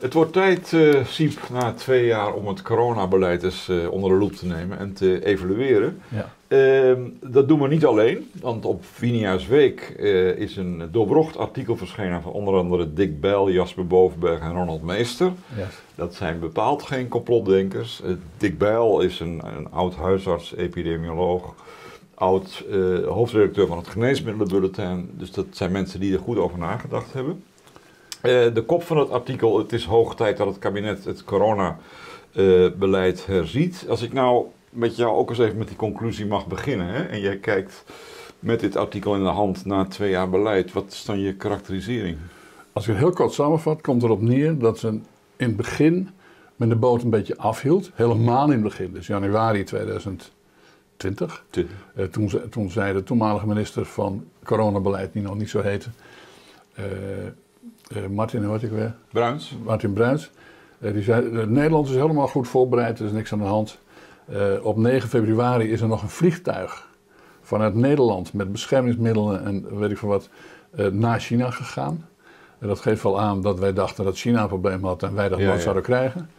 Het wordt tijd, uh, Siep, na twee jaar om het coronabeleid eens uh, onder de loep te nemen en te evalueren. Ja. Uh, dat doen we niet alleen, want op Vinia's Week uh, is een doorbrocht artikel verschenen van onder andere Dick Bell, Jasper Bovenberg en Ronald Meester. Yes. Dat zijn bepaald geen complotdenkers. Dick Bell is een, een oud huisarts, epidemioloog, oud hoofdredacteur van het Geneesmiddelenbulletin. Dus dat zijn mensen die er goed over nagedacht hebben. Uh, de kop van het artikel, het is hoog tijd dat het kabinet het coronabeleid herziet. Als ik nou met jou ook eens even met die conclusie mag beginnen. Hè? En jij kijkt met dit artikel in de hand na twee jaar beleid. Wat is dan je karakterisering? Als ik het heel kort samenvat, komt erop neer dat ze in het begin met de boot een beetje afhield. Helemaal in het begin, dus januari 2020. Uh, toen, toen zei de toenmalige minister van coronabeleid, die nog niet zo heette... Uh, Martin, hoe ik weer? Bruins. Martin Bruins. Uh, die zei, Nederland is helemaal goed voorbereid, er is niks aan de hand. Op 9 februari is er nog een vliegtuig vanuit Nederland met beschermingsmiddelen en weet ik veel wat naar China gegaan. En dat geeft wel aan dat wij dachten dat China een probleem had en wij dat ja, nooit ja. zouden krijgen.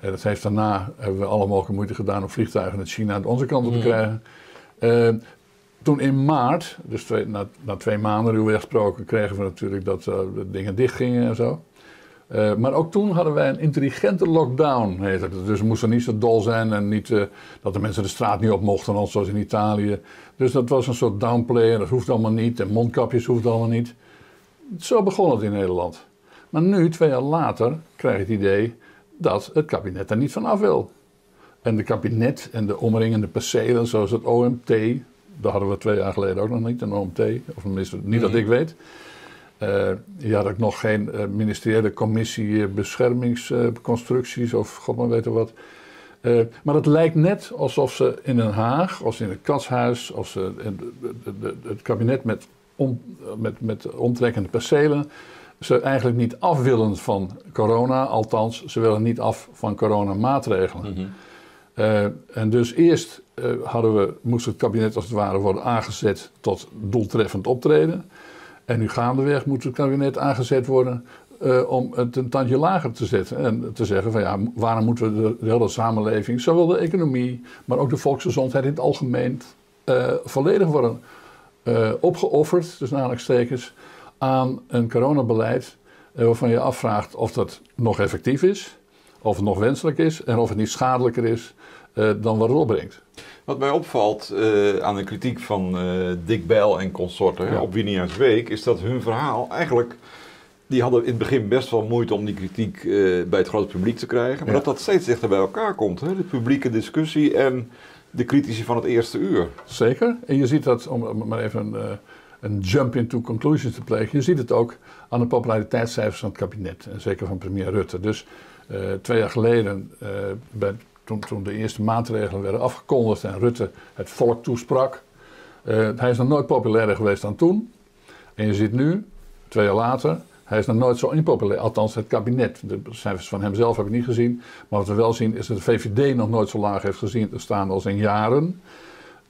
En dat heeft daarna, hebben we alle mogelijke moeite gedaan om vliegtuigen uit China aan onze kant op te mm. krijgen toen in maart, dus twee, na, na, twee maanden ruwweg gesproken, kregen we natuurlijk dat de dingen dichtgingen en zo. Uh, maar ook toen hadden wij een intelligente lockdown, heet het. Dus we moesten niet zo dol zijn en niet uh, dat de mensen de straat niet op mochten, zoals in Italië. Dus dat was een soort downplay en dat hoeft allemaal niet. En mondkapjes hoeft allemaal niet. Zo begon het in Nederland. Maar nu, twee jaar later, krijg je het idee dat het kabinet er niet van af wil. En de kabinet en de omringende percelen, zoals het OMT, dat hadden we twee jaar geleden ook nog niet, een OMT. Of tenminste, niet dat mhm. ik weet. Uh, je had ook nog geen uh, ministeriële commissie beschermingsconstructies of god maar weten wat. Uh, maar het lijkt net alsof ze in Den Haag, als in het katshuis, of ze het kabinet met, om, met, met omtrekkende percelen, ze eigenlijk niet af willen van corona. Althans, ze willen niet af van coronamaatregelen. Mm en dus eerst uh, hadden we, moest het kabinet als het ware worden aangezet tot doeltreffend optreden. En nu gaandeweg moet het kabinet aangezet worden uh, om het een tandje lager te zetten. En te zeggen van ja, waarom moeten we de, hele samenleving, zowel de economie, maar ook de volksgezondheid in het algemeen, uh, volledig worden opgeofferd, dus aan een coronabeleid waarvan je afvraagt of dat nog effectief is, of het nog wenselijk is en of het niet schadelijker is dan wat het opbrengt. Wat mij opvalt uh, aan de kritiek van uh, Dick Bijl en consorten ja. op Winia's Week, is dat hun verhaal eigenlijk. Die hadden in het begin best wel moeite om die kritiek uh, bij het grote publiek te krijgen. Maar ja. dat dat steeds dichter bij elkaar komt. Hè? De publieke discussie en de critici van het eerste uur. Zeker. En je ziet dat, om maar even een, een jump into conclusions te plegen. Je ziet het ook aan de populariteitscijfers van het kabinet. En zeker van premier Rutte. Dus twee jaar geleden bij toen, de eerste maatregelen werden afgekondigd en Rutte het volk toesprak. Uh, hij is nog nooit populairder geweest dan toen. En je ziet nu, twee jaar later, hij is nog nooit zo impopulair. Althans, het kabinet. De cijfers van hemzelf heb ik niet gezien. Maar wat we wel zien is dat de VVD nog nooit zo laag heeft gezien te staan als in jaren.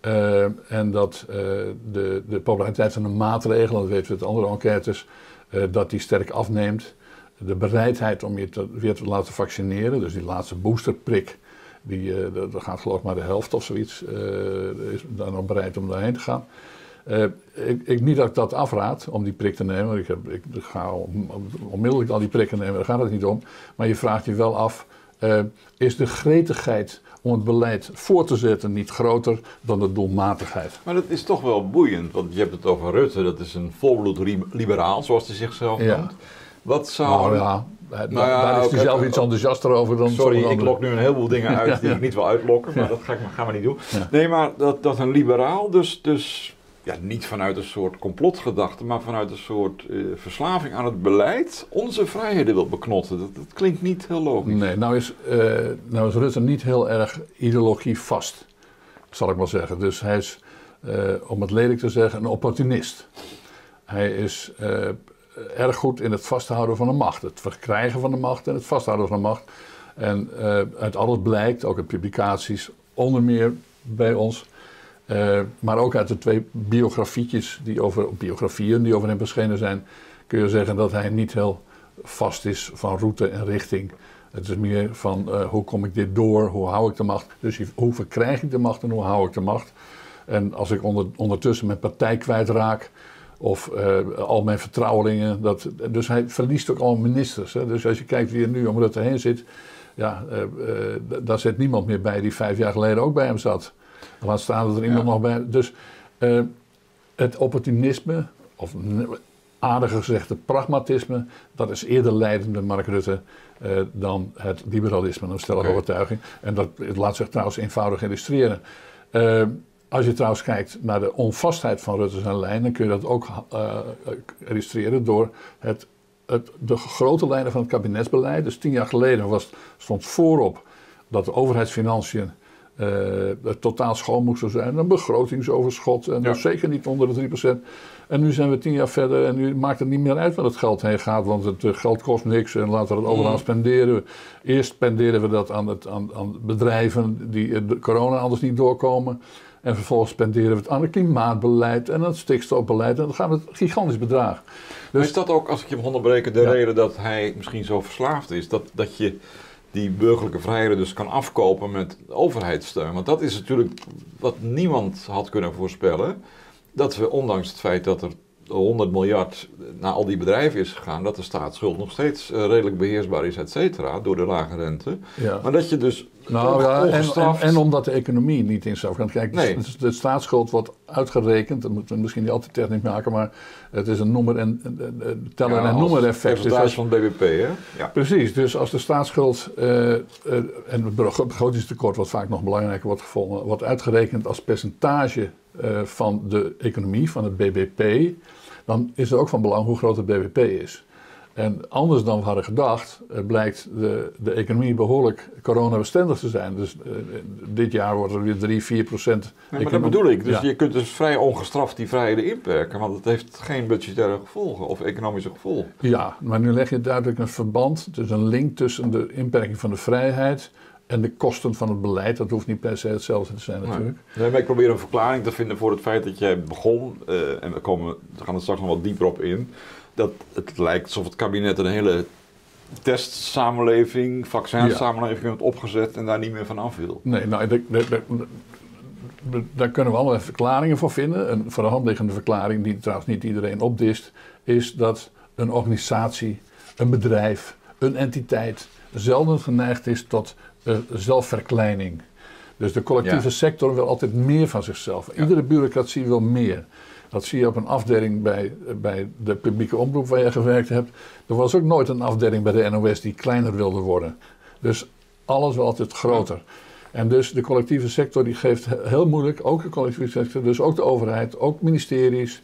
Uh, en dat uh, de, de populariteit van de maatregelen, dat weten we uit andere enquêtes, dat die sterk afneemt. De bereidheid om je te, weer te laten vaccineren, dus die laatste boosterprik, die, dat gaat geloof ik maar de helft of zoiets. Uh, is daar nog bereid om daarheen te gaan. Uh, ik, ik, niet dat ik dat afraad om die prik te nemen. Ik, heb, ik ga onmiddellijk al die prikken nemen, daar gaat het niet om. Maar je vraagt je wel af, is de gretigheid om het beleid voor te zetten niet groter dan de doelmatigheid? Maar dat is toch wel boeiend, want je hebt het over Rutte, dat is een volbloed liberaal, zoals hij zichzelf noemt. Ja. Wat zou... Nou ja, nou ja, daar is hij zelf iets enthousiaster over dan Sorry, ik lok nu een heleboel dingen uit die ik niet wil uitlokken, maar dat ga ik, gaan we niet doen. Nee, maar dat, dat een liberaal dus, dus ja, niet vanuit een soort complotgedachte, maar vanuit een soort uh, verslaving aan het beleid onze vrijheden wil beknotten. Dat, dat klinkt niet heel logisch. Nee, nou is, uh, nou is Rutte niet heel erg ideologie vast, zal ik maar zeggen. Dus hij is, uh, om het lelijk te zeggen, een opportunist. Hij is eh, erg goed in het vasthouden van de macht. Het verkrijgen van de macht en het vasthouden van de macht. En uh, uit alles blijkt, ook in publicaties, onder meer bij ons, uh, maar ook uit de twee biografietjes die over, biografieën die over hem verschenen zijn, kun je zeggen dat hij niet heel vast is van route en richting. Het is meer van hoe kom ik dit door, hoe hou ik de macht. Dus hoe verkrijg ik de macht en hoe hou ik de macht. En als ik onder, ondertussen mijn partij kwijtraak, of al mijn vertrouwelingen. Dat, dus hij verliest ook al ministers. Hè. Dus als je kijkt wie er nu om Rutte heen zit, ja, uh, daar zit niemand meer bij die vijf jaar geleden ook bij hem zat. Laat staan dat er iemand nog bij. Dus het opportunisme, of aardiger gezegd het pragmatisme, dat is eerder leidende Mark Rutte dan het liberalisme, een stellige okay. overtuiging. En dat laat zich trouwens eenvoudig illustreren. Als je trouwens kijkt naar de onvastheid van Rutte zijn lijn, dan kun je dat ook illustreren door het het, de grote lijnen van het kabinetsbeleid. Dus tien jaar geleden was, stond voorop dat de overheidsfinanciën uh, totaal schoon moesten zijn. Een begrotingsoverschot en ja. zeker niet onder de 3%. En nu zijn we tien jaar verder en nu maakt het niet meer uit waar het geld heen gaat. Want het uh, geld kost niks en laten we het overal mm. spenderen. Eerst spenderen we dat aan, het, aan, aan bedrijven die de corona anders niet doorkomen. En vervolgens spenderen we het aan het klimaatbeleid en het stikstofbeleid. En dan gaan we het gigantisch bedrag. Dus is dat ook, als ik je mag onderbreken, de reden dat hij misschien zo verslaafd is? Dat, dat je die burgerlijke vrijheden dus kan afkopen met overheidssteun. Want dat is natuurlijk wat niemand had kunnen voorspellen. Dat we, ondanks het feit dat er 100 miljard naar al die bedrijven is gegaan, dat de staatsschuld nog steeds uh, redelijk beheersbaar is, et cetera, door de lage rente. Ja. Maar dat je dus. Nou ja, en, en, en, omdat de economie niet in zou gaan. Kijk, nee. de, de, staatsschuld wordt uitgerekend, dat moeten we misschien niet altijd technisch maken, maar het is een nummer en tellen ja, en noemer effect. Dus als, van het BBP, hè? Ja. Precies, dus als de staatsschuld uh, uh, en het begrotingstekort, wat vaak nog belangrijker wordt gevonden, wordt uitgerekend als percentage van de economie, van het BBP dan is er ook van belang hoe groot het BBP is. En anders dan we hadden gedacht, eh, blijkt de, de economie behoorlijk coronabestendig te zijn. Dus uh, dit jaar wordt er weer 3, 4 procent. maar dat bedoel ik. Dus je kunt dus vrij ongestraft die vrijheden inperken, want het heeft geen budgettaire gevolgen of economische gevolgen. Ja, maar nu leg je duidelijk een verband, dus een link tussen de inperking van de vrijheid en de kosten van het beleid, dat hoeft niet per se hetzelfde te zijn natuurlijk. Nee, maar ik probeer een verklaring te vinden voor het feit dat jij begon, uh, en we, komen, we gaan er straks nog wat dieper op in, dat het lijkt alsof het kabinet een hele testsamenleving, vaccinsamenleving heeft opgezet en daar niet meer van af wil. Nee, nou, de, de, de, daar kunnen we allemaal verklaringen voor vinden. Een voor de hand liggende verklaring, die trouwens niet iedereen opdist, is dat een organisatie, een bedrijf, een entiteit zelden geneigd is tot uh, zelfverkleining. Dus de collectieve sector wil altijd meer van zichzelf. Iedere bureaucratie wil meer. Dat zie je op een afdeling bij, bij de publieke omroep waar je gewerkt hebt. Er was ook nooit een afdeling bij de NOS die kleiner wilde worden. Dus alles wil altijd groter. En dus de collectieve sector die geeft heel moeilijk, ook de collectieve sector, dus ook de overheid, ook ministeries,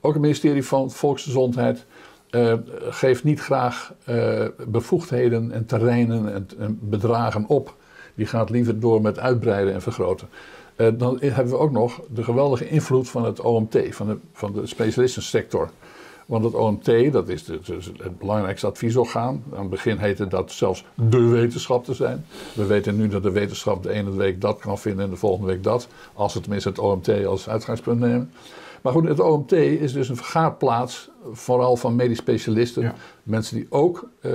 ook het ministerie van Volksgezondheid, uh, geeft niet graag uh, bevoegdheden en terreinen en, en, bedragen op. Die gaat liever door met uitbreiden en vergroten. Uh, dan hebben we ook nog de geweldige invloed van het OMT, van de, van de specialistensector. Want het OMT, dat is de, het belangrijkste adviesorgaan. Aan het begin heette dat zelfs de wetenschap te zijn. We weten nu dat de wetenschap de ene week dat kan vinden en de volgende week dat. Als we tenminste het OMT als uitgangspunt nemen. Maar goed, het OMT is dus een vergaarplaats, vooral van medisch specialisten. Mensen die ook uh,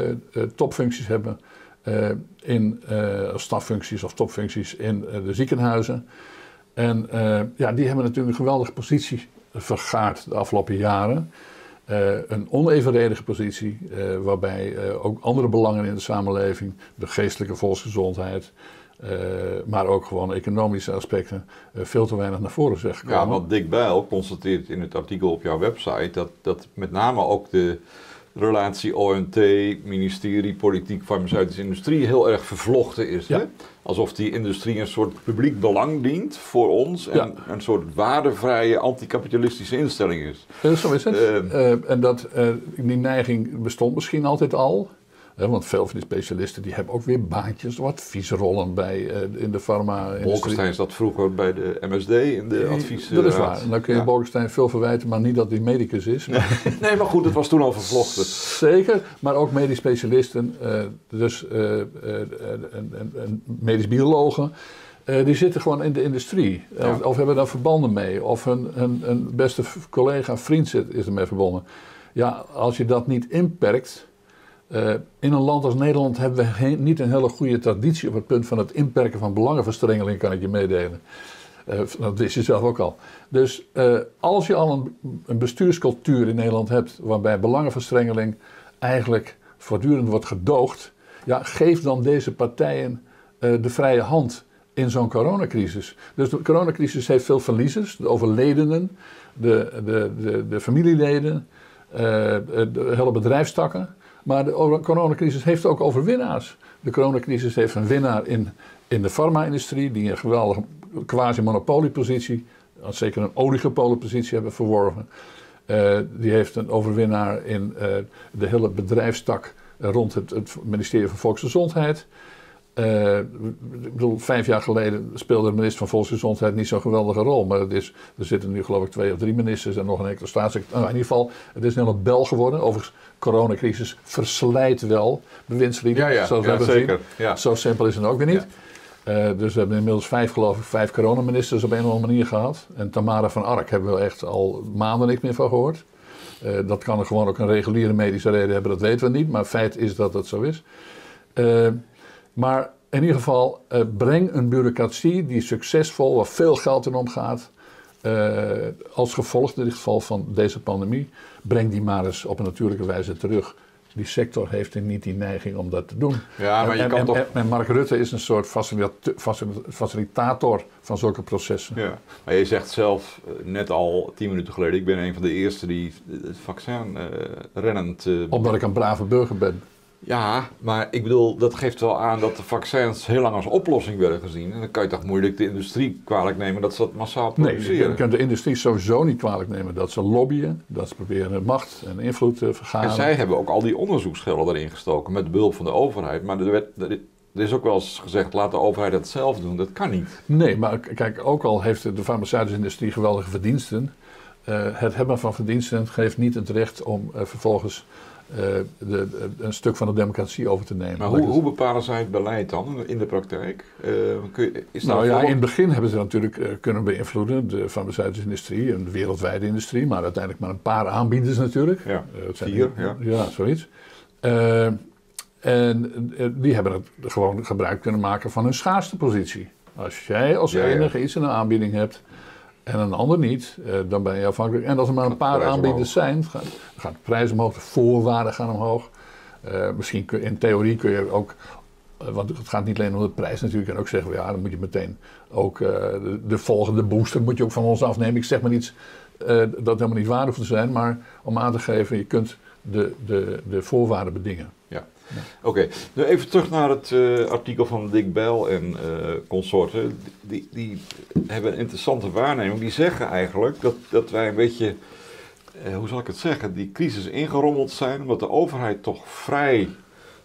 topfuncties hebben uh, in staffuncties of topfuncties in de ziekenhuizen. En ja, die hebben natuurlijk een geweldige positie vergaard de afgelopen jaren. een onevenredige positie, waarbij ook andere belangen in de samenleving, de geestelijke volksgezondheid, maar ook gewoon economische aspecten veel te weinig naar voren zijn gekomen. Ja, want Dick Bijl constateert in het artikel op jouw website dat, dat met name ook de relatie OMT, ministerie, politiek, farmaceutische industrie heel erg vervlochten is. Ja. Hè? Alsof die industrie een soort publiek belang dient voor ons en ja. een soort waardevrije anticapitalistische instelling is. Zo is het. Uh, en dat, die neiging bestond misschien altijd al want veel van die specialisten die hebben ook weer baantjes, wat adviesrollen bij uh, in de farma-industrie. Bolkestein zat vroeger bij de MSD in de advies. Dat is waar. dan kun je ja. Bolkestein veel verwijten, maar niet dat hij medicus is. nee, maar goed, het was toen al vervlochten. Zeker, maar ook medisch specialisten, uh, dus en, medisch biologen. die zitten gewoon in de industrie. Ja. Of, of, hebben daar verbanden mee. Of hun, hun beste collega, vriend zit, is ermee verbonden. Ja, als je dat niet inperkt, in een land als Nederland hebben we niet een hele goede traditie op het punt van het inperken van belangenverstrengeling, kan ik je meedelen. Uh, dat wist je zelf ook al. Dus uh, als je al een, een, bestuurscultuur in Nederland hebt waarbij belangenverstrengeling eigenlijk voortdurend wordt gedoogd, ja, geef dan deze partijen de vrije hand in zo'n coronacrisis. Dus de coronacrisis heeft veel verliezers, de overledenen, de, de, de, de familieleden, de hele bedrijfstakken. Maar de coronacrisis heeft ook overwinnaars. De coronacrisis heeft een winnaar in, in de farma-industrie, die een geweldige quasi-monopoliepositie, zeker een oligopolenpositie hebben verworven. Uh, die heeft een overwinnaar in uh, de hele bedrijfstak rond het, ministerie van Volksgezondheid. Uh, ik bedoel, vijf jaar geleden speelde de minister van Volksgezondheid niet zo'n geweldige rol. Maar het is, er zitten nu geloof ik twee of drie ministers en nog een enkele staatssecretaris. Nou, in ieder geval, het is een hele bel geworden. Overigens, coronacrisis verslijt wel bewindslieden. Ja, ja, zoals ja, we zeker. Ja. Zo simpel is het ook weer niet. Uh, dus we hebben inmiddels vijf, geloof ik, vijf coronaministers op een of andere manier gehad. En Tamara van Ark hebben we echt al maanden niks meer van gehoord. Uh, dat kan er gewoon ook een reguliere medische reden hebben, dat weten we niet. Maar feit is dat het zo is. Maar in ieder geval, breng een bureaucratie die succesvol, waar veel geld in omgaat. als gevolg in dit geval van deze pandemie, breng die maar eens op een natuurlijke wijze terug die sector heeft niet die neiging om dat te doen. Ja, maar je en, kan en, toch... en, Mark Rutte is een soort facilitator van zulke processen. Ja, maar je zegt zelf net al tien minuten geleden, ik ben een van de eerste die het vaccin uh, rennend... Uh, Omdat ik een brave burger ben. Ja, maar ik bedoel, dat geeft wel aan dat de vaccins heel lang als oplossing werden gezien. En dan kan je toch moeilijk de industrie kwalijk nemen dat ze dat massaal produceren. Nee, je kunt de industrie sowieso niet kwalijk nemen dat ze lobbyen, dat ze proberen macht en invloed te vergaren. En zij hebben ook al die onderzoeksgelden erin gestoken met behulp van de overheid. Maar er, werd, er is ook wel eens gezegd, laat de overheid het zelf doen. Dat kan niet. Nee, maar kijk, ook al heeft de farmaceutische industrie geweldige verdiensten. Uh, het hebben van verdiensten geeft niet het recht om uh, vervolgens de, de, een stuk van de democratie over te nemen. Maar hoe, hoe bepalen zij het beleid dan in de praktijk? Uh, kun je, is nou ja, in het begin hebben ze natuurlijk kunnen beïnvloeden, de farmaceutische industrie en de wereldwijde industrie, maar uiteindelijk maar een paar aanbieders natuurlijk. Ja, vier, ja. Ja, zoiets. en die hebben het gewoon gebruik kunnen maken van hun schaarste positie. Als jij als Ja, ja. enige iets in een aanbieding hebt en een ander niet, eh, dan ben je afhankelijk. En als er maar een paar aanbieders zijn, gaat, gaat de prijs omhoog, de voorwaarden gaan omhoog. Eh, misschien kun, in theorie kun je ook, eh, want het gaat niet alleen om de prijs natuurlijk, en ook zeggen we ja, dan moet je meteen ook de, de volgende booster moet je ook van ons afnemen. Ik zeg maar iets dat helemaal niet waar hoeft te zijn, maar om aan te geven, je kunt de, de, de voorwaarden bedingen. Oké, nu even terug naar het eh, artikel van Dick Bell en eh, consorten. Die, die hebben een interessante waarneming. Die zeggen eigenlijk dat, dat wij een beetje, eh, hoe zal ik het zeggen, die crisis ingerommeld zijn. Omdat de overheid toch vrij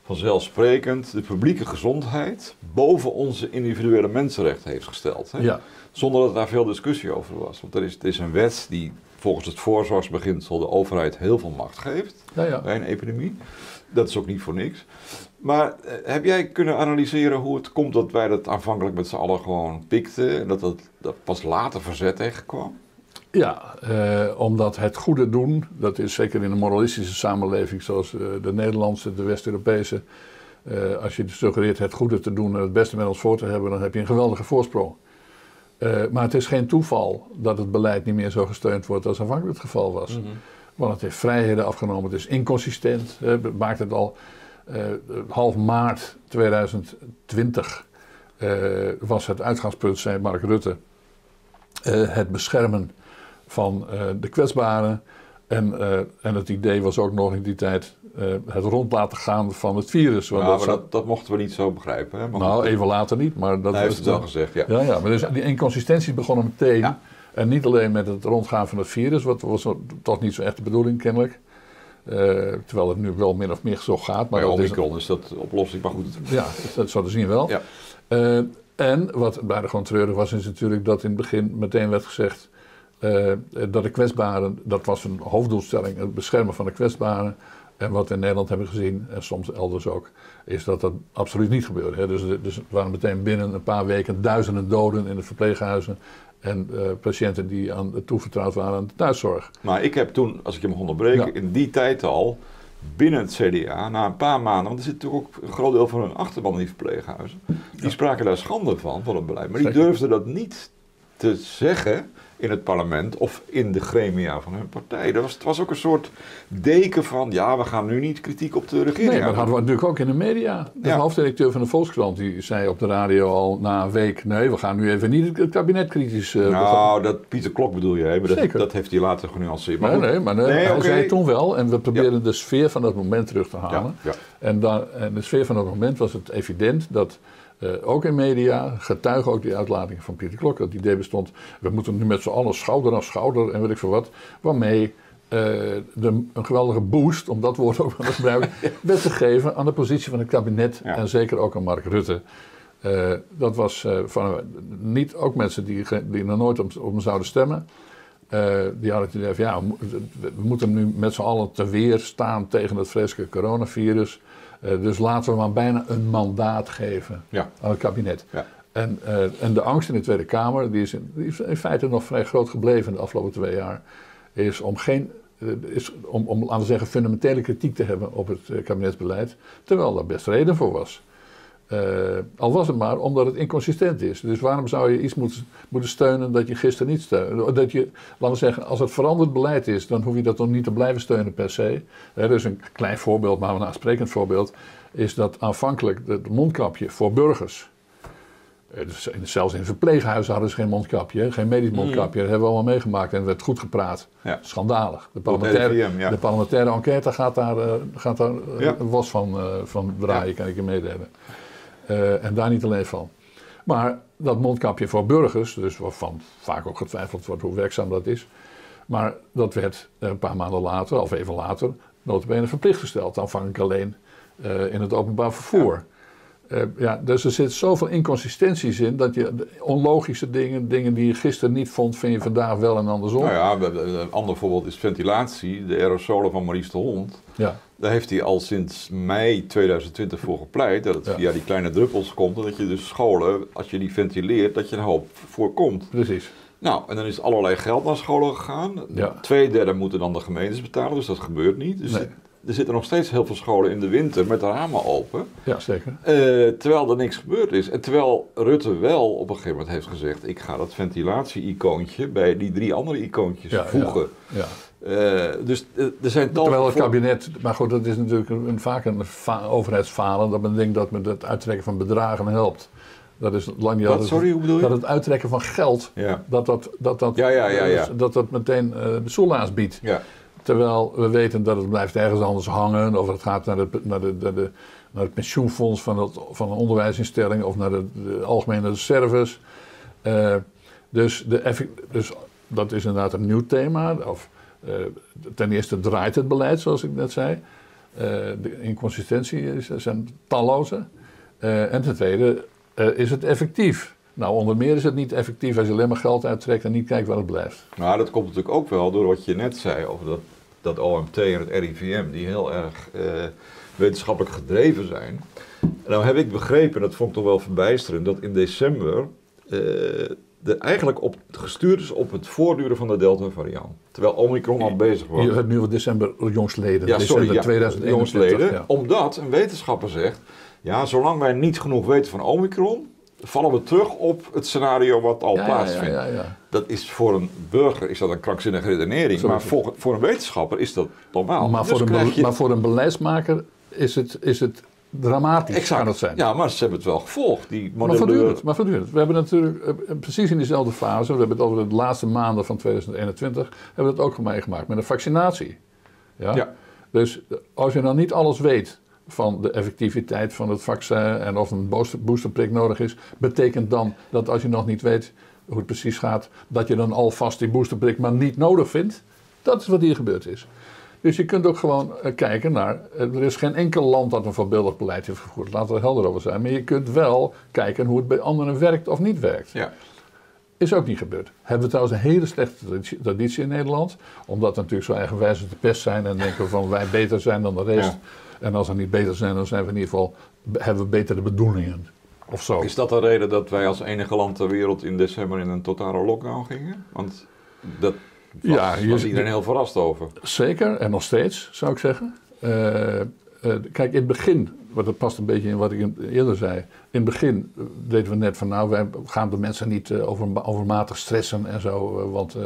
vanzelfsprekend de publieke gezondheid boven onze individuele mensenrechten heeft gesteld. Hè? Ja, Zonder dat daar veel discussie over was. Want er is, het is een wet die volgens het voorzorgsbeginsel de overheid heel veel macht geeft ja. bij een epidemie. Dat is ook niet voor niks. Maar eh, heb jij kunnen analyseren hoe het komt dat wij dat aanvankelijk met z'n allen gewoon pikten en dat dat, dat pas later verzet tegenkwam? Ja, eh, omdat het goede doen, dat is zeker in een moralistische samenleving zoals eh, de Nederlandse, de West-Europese. eh, als je suggereert het goede te doen en het beste met ons voor te hebben, dan heb je een geweldige voorsprong. Eh, maar het is geen toeval dat het beleid niet meer zo gesteund wordt als aanvankelijk het geval was. Want het heeft vrijheden afgenomen, het is inconsistent. hè, het maakt het al eh, half maart 2020 eh, was het uitgangspunt, zei Mark Rutte, eh, het beschermen van de kwetsbaren. En, en het idee was ook nog in die tijd het rond laten gaan van het virus. Want Ja, dat maar dat, dat mochten we niet zo begrijpen. Hè? Nou, even later niet, maar dat heeft was het wel gezegd, ja. ja, ja, maar dus die inconsistenties begonnen meteen. Ja. En niet alleen met het rondgaan van het virus, wat was toch niet zo echt de bedoeling kennelijk. Eh, terwijl het nu wel min of meer zo gaat. Maar Bij is, Omicron is dat oplossing, maar goed. ja, dat zo te zien wel. Ja. Eh, en wat buitengewoon treurig was, is natuurlijk dat in het begin meteen werd gezegd eh, dat de kwetsbaren, dat was een hoofddoelstelling, het beschermen van de kwetsbaren. En wat we in Nederland hebben gezien, en soms elders ook, is dat dat absoluut niet gebeurde. Hè. Dus, dus er waren meteen binnen een paar weken duizenden doden in de verpleeghuizen. En eh, patiënten die aan, toevertrouwd waren aan de thuiszorg. Maar ik heb toen, als ik je mag onderbreken, Ja. in die tijd al binnen het CDA, na een paar maanden, want er zit natuurlijk ook een groot deel van hun achterban in die verpleeghuizen, die spraken daar schande van, van het beleid. Maar die durfden dat niet te zeggen in het parlement of in de gremia van hun partij. Dat was, het was ook een soort deken van, ja, we gaan nu niet kritiek op de regering Nee, maar dat hadden we natuurlijk ook in de media. De Ja. hoofddirecteur van de Volkskrant die zei op de radio al na een week... nee, we gaan nu even niet het kabinet kritisch... eh, Nou, dat Pieter Klok bedoel je, hè? maar dat, Zeker. dat heeft hij later genuanceerd. Maar Nee, nee, maar nee, Nee, hij zei toen wel, en we proberen de sfeer van dat moment terug te halen. Ja, ja. En, dan, en de sfeer van dat moment was het evident dat eh, ook in media, getuigen ook die uitlatingen van Pieter Klok, dat idee bestond, we moeten nu met z'n allen schouder aan schouder en weet ik veel wat, waarmee eh, de, een geweldige boost, om dat woord ook te gebruiken, werd gegeven aan de positie van het kabinet Ja. en zeker ook aan Mark Rutte. Eh, dat was van, niet ook mensen die, die nog nooit op, op hem zouden stemmen. Die hadden het idee van ja, we- we moeten nu met z'n allen te weer staan tegen het vreselijke coronavirus. Eh, dus laten we maar bijna een mandaat geven Ja. aan het kabinet. Ja. En, eh, en de angst in de Tweede Kamer, die is, in, die is in feite nog vrij groot gebleven de afgelopen twee jaar, is om geen. eh, Is om, om, laten we zeggen, fundamentele kritiek te hebben op het kabinetsbeleid, terwijl daar best reden voor was. Eh, al was het maar omdat het inconsistent is. Dus waarom zou je iets moeten, moeten steunen dat je gisteren niet steunt? Dat je, laten we zeggen, als het veranderd beleid is, dan hoef je dat dan niet te blijven steunen per se. Hè, dus een klein voorbeeld, maar een aansprekend voorbeeld, is dat aanvankelijk het mondkapje voor burgers. eh, dus in- zelfs in verpleeghuizen hadden ze geen mondkapje, geen medisch mondkapje. Dat hebben we allemaal meegemaakt en werd goed gepraat. Ja. Schandalig. De parlementaire, ja. de parlementaire enquête gaat daar, eh, gaat daar Ja. was van, van draaien, kan ik je meedelen. Eh, en daar niet alleen van. Maar dat mondkapje voor burgers, dus waarvan vaak ook getwijfeld wordt hoe werkzaam dat is. Maar dat werd eh, een paar maanden later, of even later, notabene verplicht gesteld. Aanvankelijk alleen eh, in het openbaar vervoer. Eh, ja, dus er zit zoveel inconsistenties in dat je onlogische dingen, dingen die je gisteren niet vond, vind je vandaag wel en andersom. Nou ja, een ander voorbeeld is ventilatie. De aerosolen van Maurice de Hond. Ja. Daar heeft hij al sinds mei 2020 voor gepleit. Dat het Ja. via die kleine druppels komt. En dat je dus scholen, als je die ventileert, dat je een hoop voorkomt. precies. Nou, en dan is allerlei geld naar scholen gegaan. Ja. Twee derde moeten dan de gemeentes betalen, dus dat gebeurt niet. Dus Nee. er zitten nog steeds heel veel scholen in de winter met de ramen open. Ja, zeker. Eh, terwijl er niks gebeurd is. En terwijl Rutte wel op een gegeven moment heeft gezegd: ik ga dat ventilatie-icoontje bij die drie andere icoontjes Ja, voegen. Ja. Eh, dus eh, er zijn tal Terwijl het voor- kabinet, maar goed, dat is natuurlijk een, een- vaak een fa- overheidsfalen, dat men denkt dat met het uittrekken van bedragen helpt. Dat is lang niet altijd- Sorry, hoe bedoel je? Dat het uittrekken van geld, Ja. dat dat, dat, dat, Ja, ja, ja, ja. dat, dat meteen eh, de soelaas biedt. Ja. Terwijl we weten dat het blijft ergens anders hangen, of het gaat naar, de, naar, de, naar, de, naar het pensioenfonds van, het, van een onderwijsinstelling of naar de, de algemene service. Dus, de, dus dat is inderdaad een nieuw thema. Of, ten eerste draait het beleid, zoals ik net zei. Eh, de inconsistentie is, zijn talloze. Eh, en ten tweede eh, is het effectief. Nou, onder meer is het niet effectief als je alleen maar geld uittrekt en niet kijkt waar het blijft. Maar dat komt natuurlijk ook wel door wat je net zei over dat, dat OMT en het RIVM, die heel erg eh, wetenschappelijk gedreven zijn. En nou heb ik begrepen, dat vond ik toch wel verbijsterend, dat in december eh, de eigenlijk op, gestuurd is op het voortduren van de Delta-variant. Terwijl Omicron al bezig was. Je hebt nu wat december jongstleden. Ja, december sorry, ja, 2021. jongsleden. Ja. Omdat een wetenschapper zegt, ja, zolang wij niet genoeg weten van Omicron, vallen we terug op het scenario wat al Ja, plaatsvindt. ja, ja. Dat is voor een burger is dat een krankzinnige redenering, maar voor, voor een wetenschapper is dat normaal. Maar, Dus voor een, je- maar voor een beleidsmaker is het, is het dramatisch, exact. kan het zijn. Ja, maar ze hebben het wel gevolgd. Die Maar voortdurend, maar voortdurend. We hebben natuurlijk eh, eh, precies in diezelfde fase, we hebben het over de laatste maanden van 2021, hebben we het ook meegemaakt met een vaccinatie. Ja? Ja. Dus eh, als je dan niet alles weet van de effectiviteit van het vaccin en of een booster- boosterprik nodig is, betekent dan dat als je nog niet weet hoe het precies gaat, dat je dan alvast die boosterprik maar niet nodig vindt? Dat is wat hier gebeurd is. Dus je kunt ook gewoon eh, kijken naar. eh, er is geen enkel land dat een voorbeeldig beleid heeft gevoerd. Laten we er helder over zijn. Maar je kunt wel kijken hoe het bij anderen werkt of niet werkt. Ja. Is ook niet gebeurd. Hebben we trouwens een hele slechte traditie- in Nederland. Omdat we natuurlijk zo eigenwijs te pest zijn en denken van wij beter zijn dan de rest. Ja. En als we niet beter zijn, dan zijn we in ieder geval, hebben we betere bedoelingen. Of zo. Is dat de reden dat wij als enige land ter wereld in december in een totale lockdown gingen? Want dat was, Ja, hier was iedereen heel verrast over. Zeker, en nog steeds, zou ik zeggen. kijk, in het begin, wat dat past een beetje in wat ik eerder zei. In het begin deden we net van, nou, wij gaan de mensen niet over, overmatig stressen en zo, want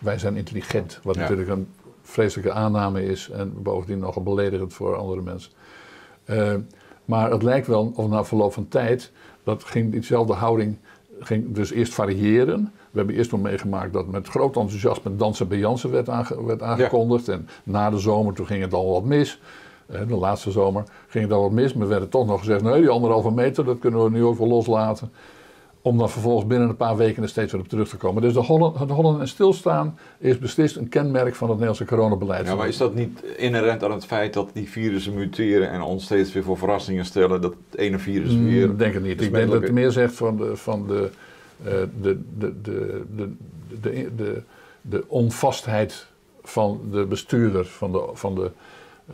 wij zijn intelligent. Wat natuurlijk een vreselijke aanname is en bovendien nogal beledigend voor andere mensen. maar het lijkt wel, of na verloop van tijd, dat ging diezelfde houding ging dus eerst variëren. We hebben eerst nog meegemaakt dat met groot enthousiasme dansen bij Jansen werd, werd aangekondigd. En na de zomer toen ging het al wat mis. De laatste zomer ging het al wat mis. Maar we werden toch nog gezegd, nee die anderhalve meter, dat kunnen we nu ook wel loslaten. Om dan vervolgens binnen een paar weken er steeds weer op terug te komen. Dus de hollen, het hollen en stilstaan is beslist een kenmerk van het Nederlandse coronabeleid. Ja, maar is dat niet inherent aan het feit dat die virussen muteren en ons steeds weer voor verrassingen stellen? Dat het ene virus mm, weer. Ik denk het niet. Ik denk dat het meer zegt van de, van de, de, de, de, de, de, de, de onvastheid van de bestuurder, van de, van de,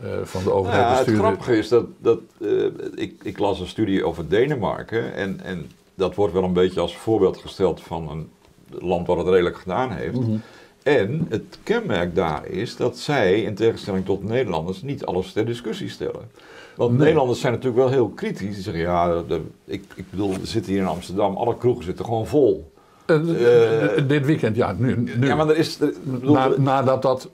uh, van de overheid. Ja, het grappige is dat, dat uh, ik, ik las een studie over Denemarken en, en dat wordt wel een beetje als voorbeeld gesteld van een land wat het redelijk gedaan heeft. Mm -hmm. En het kenmerk daar is dat zij, in tegenstelling tot Nederlanders, niet alles ter discussie stellen. Want Nederlanders zijn natuurlijk wel heel kritisch. Die zeggen, ja, de, ik, ik bedoel, we zitten hier in Amsterdam, alle kroegen zitten gewoon vol. Uh, dit weekend, ja, nu. nu. Ja, maar er is. Na, nadat dat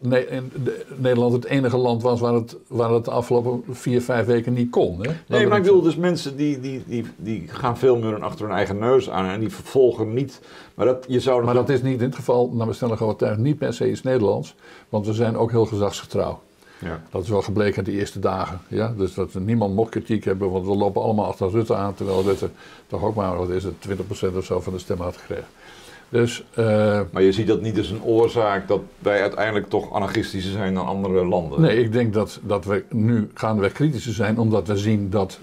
Nederland het enige land was waar het, waar het de afgelopen vier, vijf weken niet kon. Hè? Nee, maar ik bedoel, dus mensen die, die, die, die gaan veel meer achter hun eigen neus aan en die vervolgen niet. Maar dat, je zou maar dat is niet in het geval, naar mijn stellige overtuiging, niet per se iets Nederlands. Want we zijn ook heel gezagsgetrouw. Ja. Dat is wel gebleken de eerste dagen. Ja? Dus dat niemand mocht kritiek hebben, want we lopen allemaal achter Rutte aan, terwijl Rutte toch ook maar, wat is het, 20% of zo van de stemmen had gekregen. Dus, uh, maar je ziet dat niet als een oorzaak dat wij uiteindelijk toch anarchistischer zijn dan andere landen? Nee, ik denk dat, dat we nu gaandeweg kritischer zijn, omdat we zien dat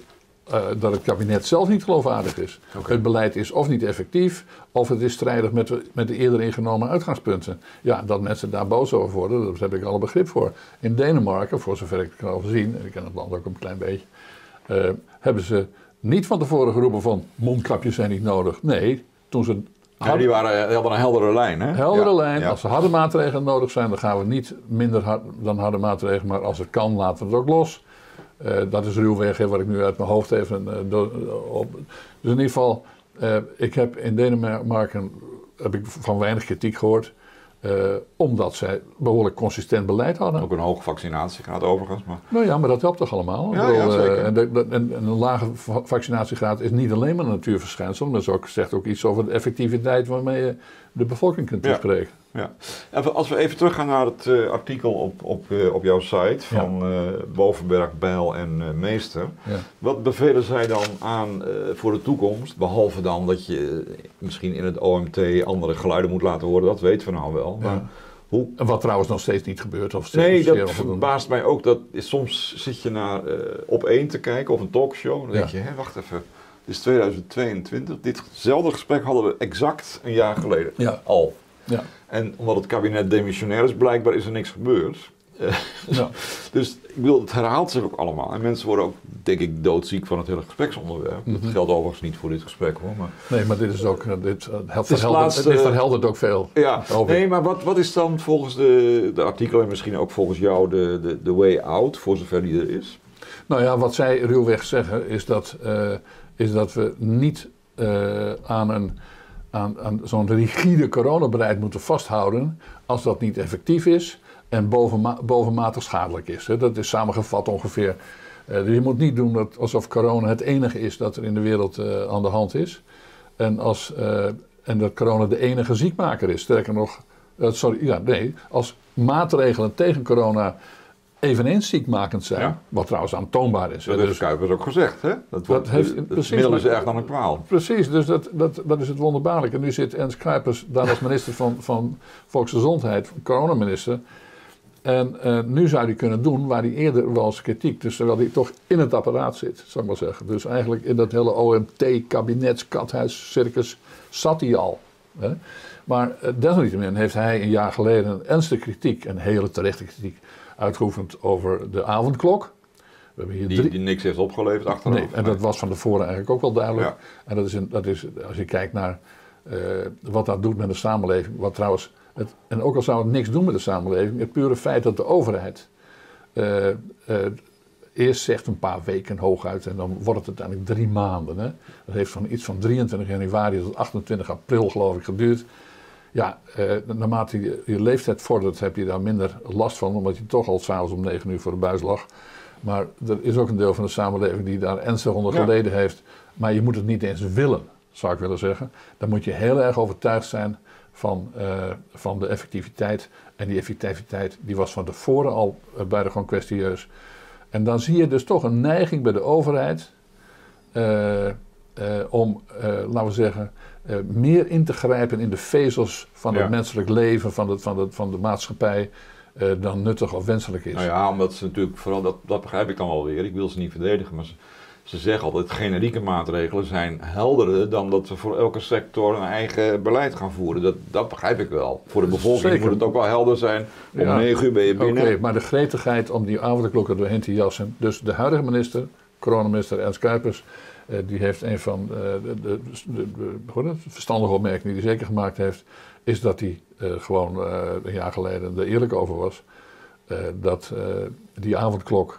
uh, dat het kabinet zelf niet geloofwaardig is. Okay. Het beleid is of niet effectief, of het is strijdig met, met de eerder ingenomen uitgangspunten. Ja, dat mensen daar boos over worden, daar heb ik alle begrip voor. In Denemarken, voor zover ik het kan overzien, en ik ken het land ook een klein beetje, uh, hebben ze niet van tevoren geroepen van mondkapjes zijn niet nodig. Nee, toen ze ja, die waren, hadden een heldere lijn, hè? Heldere lijn. Als er harde maatregelen nodig zijn, dan gaan we niet minder hard dan harde maatregelen. Maar als het kan, laten we het ook los. Uh, dat is ruwweg wat ik nu uit mijn hoofd even uh, do, op. Dus in ieder geval, uh, ik heb in Denemarken heb ik van weinig kritiek gehoord. Omdat zij behoorlijk consistent beleid hadden. Ook een hoge vaccinatiegraad overigens. Maar... Nou ja, maar dat helpt toch allemaal? Ja, ja, zeker. En, de, en, een lage vaccinatiegraad is niet alleen maar een natuurverschijnsel. Maar dat zegt ook iets over de effectiviteit waarmee je de bevolking kunt toespreken. Ja. Als we even teruggaan naar het uh, artikel op, op, uh, op jouw site van ja. uh, Bovenberg, Bijl en Meester. Ja. Wat bevelen zij dan aan voor de toekomst? Behalve dan dat je misschien in het OMT andere geluiden moet laten horen, dat weten we nou wel. Maar hoe... Wat trouwens nog steeds niet gebeurt. Of nee, dat verbaast mij ook. Dat, soms zit je naar op één te kijken of een talkshow. Dan denk je, hé, wacht even. Het is 2022. Ditzelfde gesprek hadden we exact een jaar geleden al. Ja. En omdat het kabinet demissionair is, blijkbaar is er niks gebeurd. Ja. dus ik bedoel, het herhaalt zich ook allemaal. En mensen worden ook, denk ik, doodziek van het hele gespreksonderwerp. Mm -hmm. Dat geldt overigens niet voor dit gesprek hoor. Maar... Nee, maar dit is ook, dit, het verheldert, laatste, dit verheldert ook veel. Ja, nee, maar wat, wat is dan volgens de, de artikelen en misschien ook volgens jou de, de, de way out, voor zover die er is? Nou ja, wat zij ruwweg zeggen is dat, uh, is dat we niet uh, aan een aan, aan zo'n rigide coronabeleid moeten vasthouden als dat niet effectief is en bovenma bovenmatig schadelijk is. Hè. Dat is samengevat ongeveer. Uh, dus je moet niet doen dat alsof corona het enige is dat er in de wereld uh, aan de hand is. En, als, en dat corona de enige ziekmaker is. Sterker nog, sorry, ja, nee, als maatregelen tegen corona eveneens ziekmakend zijn. Ja. Wat trouwens aantoonbaar is. Dat heeft Kuipers ook gezegd, hè? Dat, wordt, dat heeft, het precies, middel is erg dan een kwaal. Precies, dus dat, dat, dat is het wonderbaarlijke. En nu zit Ernst Kuipers daar als minister van, van Volksgezondheid, coronaminister. En uh, nu zou hij kunnen doen waar hij eerder was kritiek. Dus terwijl hij toch in het apparaat zit, zou ik maar zeggen. Dus eigenlijk in dat hele OMT-kabinetskathuis-circus zat hij al. Hè? Maar uh, desalniettemin heeft hij een jaar geleden een ernstige kritiek, een hele terechte kritiek, uitgeoefend over de avondklok. We hebben hier die, drie... die niks heeft opgeleverd achteraf. Nee, en dat was van tevoren eigenlijk ook wel duidelijk. Ja. En dat is, een, dat is, als je kijkt naar uh, wat dat doet met de samenleving, wat trouwens, het, en ook al zou het niks doen met de samenleving, het pure feit dat de overheid eerst zegt een paar weken hooguit en dan wordt het uiteindelijk drie maanden. Hè? Dat heeft van iets van 23 januari tot 28 april geloof ik geduurd. Ja, eh, naarmate je, je leeftijd vordert heb je daar minder last van, omdat je toch al s'avonds om 9 uur voor de buis lag. Maar er is ook een deel van de samenleving die daar ernstig onder geleden heeft. Maar je moet het niet eens willen, zou ik willen zeggen. Dan moet je heel erg overtuigd zijn van, uh, van de effectiviteit. En die effectiviteit die was van tevoren al uh, buitengewoon kwestieus. En dan zie je dus toch een neiging bij de overheid uh, om, laten we zeggen, meer in te grijpen in de vezels van het menselijk leven, van, het, van, het, van de maatschappij. dan nuttig of wenselijk is. Nou ja, omdat ze natuurlijk, vooral dat, dat begrijp ik dan wel weer. Ik wil ze niet verdedigen, maar ze, ze zeggen altijd: generieke maatregelen zijn helderder dan dat we voor elke sector een eigen beleid gaan voeren. Dat, dat begrijp ik wel. Voor de bevolking moet het ook wel helder zijn. Om ja. 9 uur ben je binnen. Oké, maar de gretigheid om die avondklok er doorheen te jassen. Dus de huidige minister, coronaminister Ernst Kuipers. Uh, die heeft een van uh, de, de, de, de, verstandige opmerkingen die hij zeker gemaakt heeft. Is dat hij uh, gewoon een jaar geleden er eerlijk over was. dat die avondklok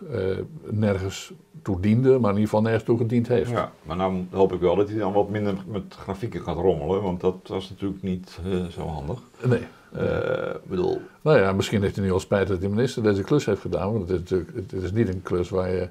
nergens toe diende, maar in ieder geval nergens toe gediend heeft. Ja, maar nou hoop ik wel dat hij dan wat minder met grafieken gaat rommelen, want dat was natuurlijk niet zo handig. Nee. Uh, bedoel... Nou ja, misschien heeft hij nu al spijt dat de minister deze klus heeft gedaan, want het is natuurlijk het is niet een klus waar je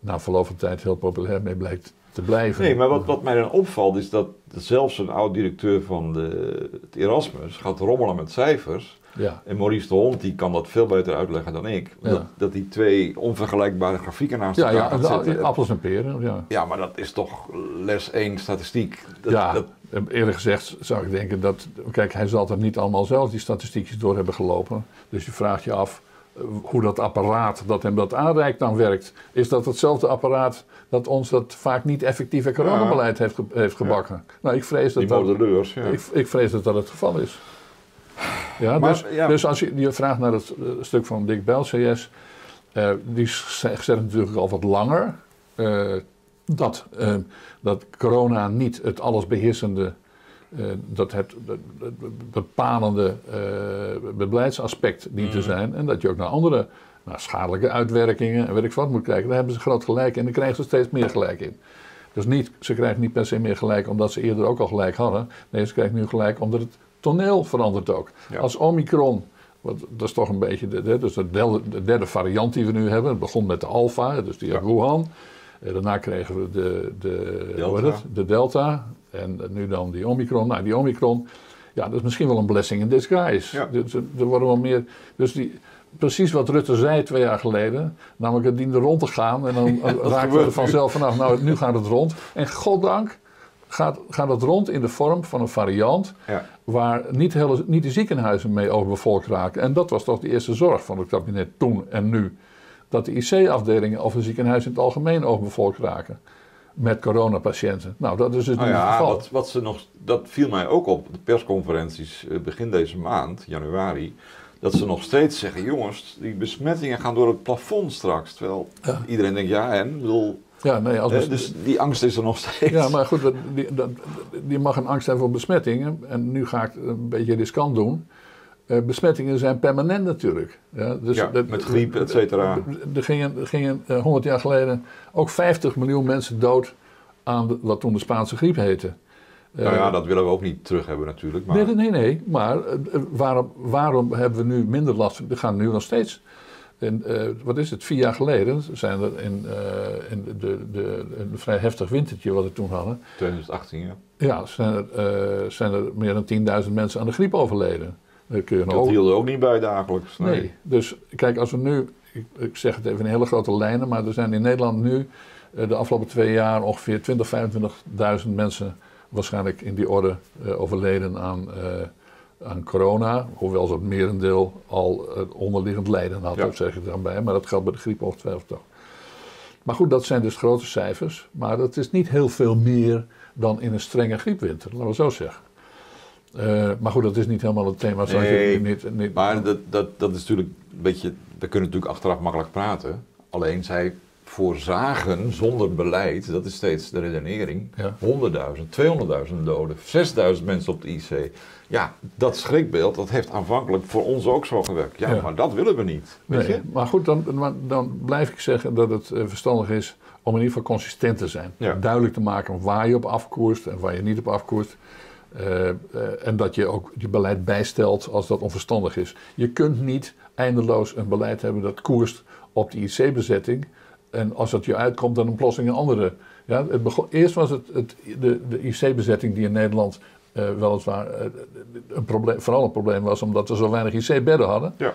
na verloop van tijd heel populair mee blijkt te blijven. Nee, maar wat, wat mij dan opvalt is dat zelfs een oud-directeur van de, het Erasmus gaat rommelen met cijfers. Ja. En Maurice de Hond die kan dat veel beter uitleggen dan ik. Dat, dat die twee onvergelijkbare grafieken naast elkaar ja, ja, appels en peren. Ja. ja, maar dat is toch les 1 statistiek. Dat, ja, dat... eerlijk gezegd zou ik denken dat... Kijk, hij zal er niet allemaal zelf die statistiekjes door hebben gelopen. Dus je vraagt je af hoe dat apparaat dat hem dat aanreikt dan werkt. Is dat hetzelfde apparaat dat ons dat vaak niet effectieve coronabeleid heeft, heeft gebakken? Nou, ik vrees dat, dat, ik, ik vrees dat dat het geval is. Ja, dus, dus, als je, je vraagt naar het uh, stuk van Dick Bell, CS, uh, die zegt natuurlijk al wat langer uh, dat, dat corona niet het allesbeheersende, dat het, bepalende beleidsaspect dient te mm. zijn. En dat je ook naar andere naar schadelijke uitwerkingen en weet ik wat moet kijken. Daar hebben ze groot gelijk in en dan krijgen ze steeds meer gelijk in. Dus niet, ze krijgen niet per se meer gelijk omdat ze eerder ook al gelijk hadden. Nee, ze krijgen nu gelijk omdat het toneel verandert ook. Als Omicron, wat, dat is toch een beetje de, dus de, derde, de derde variant die we nu hebben. Het begon met de Alpha, dus die ja. Wuhan. Eh, daarna kregen we de, de, Delta. Het, de Delta. En nu dan die Omicron. Nou, die Omicron, ja, dat is misschien wel een blessing in disguise. Ja. Dus, er worden wel meer. Dus die, precies wat Rutte zei twee jaar geleden. Namelijk, het diende rond te gaan. En dan ja, raken we er vanzelf vanaf. Nou, nu gaat het rond. En goddank gaat, gaat het rond in de vorm van een variant ja. waar niet, hele, niet de ziekenhuizen mee overbevolkt raken. En dat was toch de eerste zorg van het kabinet toen en nu. Dat de IC-afdelingen of de ziekenhuizen in het algemeen overbevolkt raken met coronapatiënten. Nou, dat is dus nou ja, geval. Wat, wat ze nog, dat viel mij ook op de persconferenties eh, begin deze maand, januari. Dat ze nog steeds zeggen, jongens, die besmettingen gaan door het plafond straks. Terwijl iedereen denkt, ja en? bedoel, ja, nee, als dus die angst is er nog steeds. Ja, maar goed, die, die mag een angst hebben voor besmettingen. En nu ga ik een beetje riskant doen. Uh, besmettingen zijn permanent natuurlijk. Ja, dus ja, met griep, et cetera. Er gingen, er gingen uh, 100 jaar geleden ook 50 miljoen mensen dood aan de, wat toen de Spaanse griep heette. nou ja, dat willen we ook niet terug hebben natuurlijk. Maar... Nee, nee, nee. Maar waarom, waarom hebben we nu minder last? We gaan nu nog steeds en, uh, wat is het, vier jaar geleden zijn er in, uh, in de, de, een vrij heftig wintertje wat we toen hadden. 2018, ja. Ja, zijn er, uh, zijn er meer dan 10.000 mensen aan de griep overleden. Dat, kun je dat ook... hield er ook niet bij dagelijks. Nee. nee. dus kijk, als we nu, ik, ik, zeg het even in hele grote lijnen, maar er zijn in Nederland nu de afgelopen twee jaar ongeveer 20, 25.000 mensen waarschijnlijk in die orde overleden aan aan corona, hoewel ze het merendeel al het onderliggend lijden had, ja. zeg ik dan bij, maar dat geldt bij de griep ongetwijfeld toch. Maar goed, dat zijn dus grote cijfers, maar dat is niet heel veel meer dan in een strenge griepwinter, laten we zo zeggen. Uh, maar goed, dat is niet helemaal het thema. Nee, je niet, niet, maar dat, dat, dat is natuurlijk een beetje, we kunnen natuurlijk achteraf makkelijk praten. Alleen zij voorzagen zonder beleid, dat is steeds de redenering, Ja. 100.000, 200.000 doden, 6.000 mensen op de IC. Ja, dat schrikbeeld, dat heeft aanvankelijk voor ons ook zo gewerkt. Ja, Ja. maar dat willen we niet. Weet Nee, je? maar goed, dan, dan blijf ik zeggen dat het eh, verstandig is om in ieder geval consistent te zijn. Ja. Duidelijk te maken waar je op afkoerst en waar je niet op afkoerst. Eh, eh, en dat je ook je beleid bijstelt als dat onverstandig is. Je kunt niet eindeloos een beleid hebben dat koerst op die IC-bezetting. En als dat je uitkomt, dan een plotseling een andere. Ja, het begon, eerst was het, het de, de IC-bezetting die in Nederland eh, weliswaar een probleem, vooral een probleem was omdat we zo weinig IC-bedden hadden. Ja.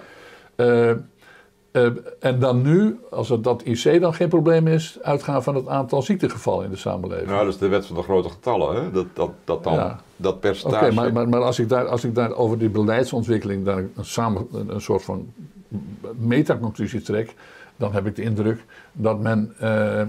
Eh, en dan nu, als het dat IC dan geen probleem is, uitgaan van het aantal ziektegevallen in de samenleving. Nou, dat is de wet van de grote getallen, hè? Dat, dat, dat dan, Ja. dat Oké, percentage. maar, maar, maar als, ik daar, als ik daar over die beleidsontwikkeling daar een, samen, een, een soort van metaconclusie trek, dan heb ik de indruk dat men, eh, eh,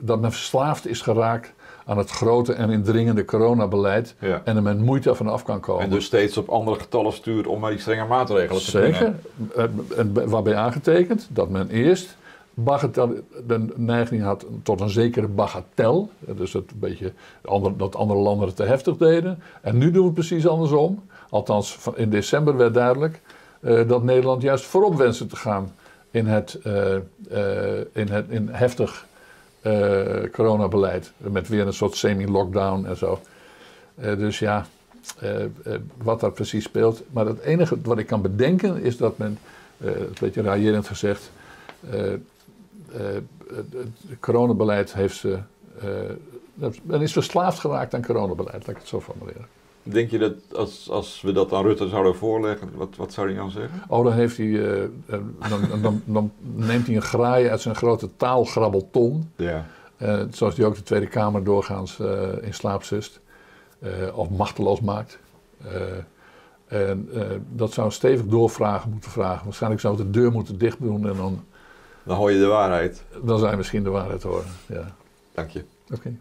dat men verslaafd is geraakt aan het grote en indringende coronabeleid Ja. en er men moeite van af kan komen. En dus steeds op andere getallen stuurt om maar die strenge maatregelen te Zeker. kunnen. Eh, waarbij aangetekend dat men eerst bagatel, de neiging had tot een zekere bagatel. Dus dat, een beetje, ander- dat andere landen het te heftig deden. En nu doen we het precies andersom. Althans, in december werd duidelijk eh, dat Nederland juist voorop wenste te gaan in het, eh, in het in heftig coronabeleid. Met weer een soort semi-lockdown en zo. Eh, dus ja, eh, eh, wat daar precies speelt. Maar het enige wat ik kan bedenken is dat men, eh een beetje raillerend gezegd, eh, eh, het, coronabeleid heeft ze. eh, men is verslaafd geraakt aan coronabeleid, laat ik het zo formuleren. Denk je dat als, als we dat aan Rutte zouden voorleggen, wat, wat zou hij dan zeggen? Oh, dan, heeft hij, eh, eh, dan, dan, dan neemt hij een graai uit zijn grote taalgrabbelton. Ja. Eh, zoals die ook de Tweede Kamer doorgaans in slaap zust. of machteloos maakt. En dat zou stevig doorvragen moeten vragen. Waarschijnlijk zou het de deur moeten dicht doen en dan, Dan hoor je de waarheid. dan zou je misschien de waarheid horen. Ja. Dank je. Oké.